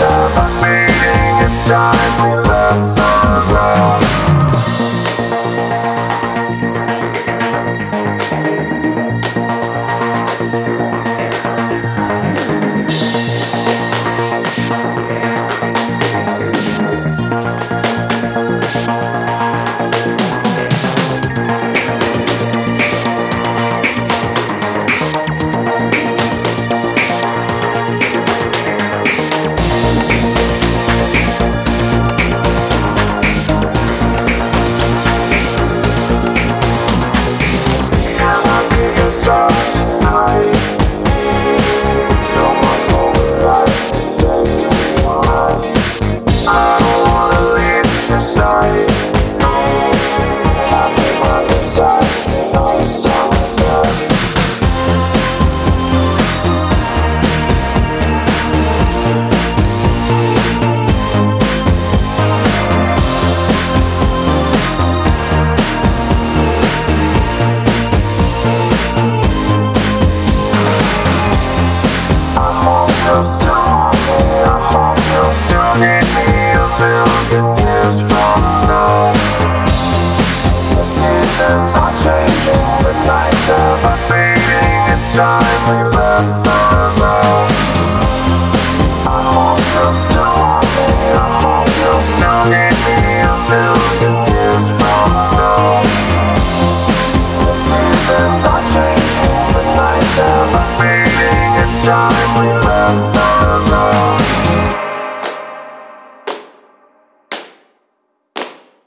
of Bye.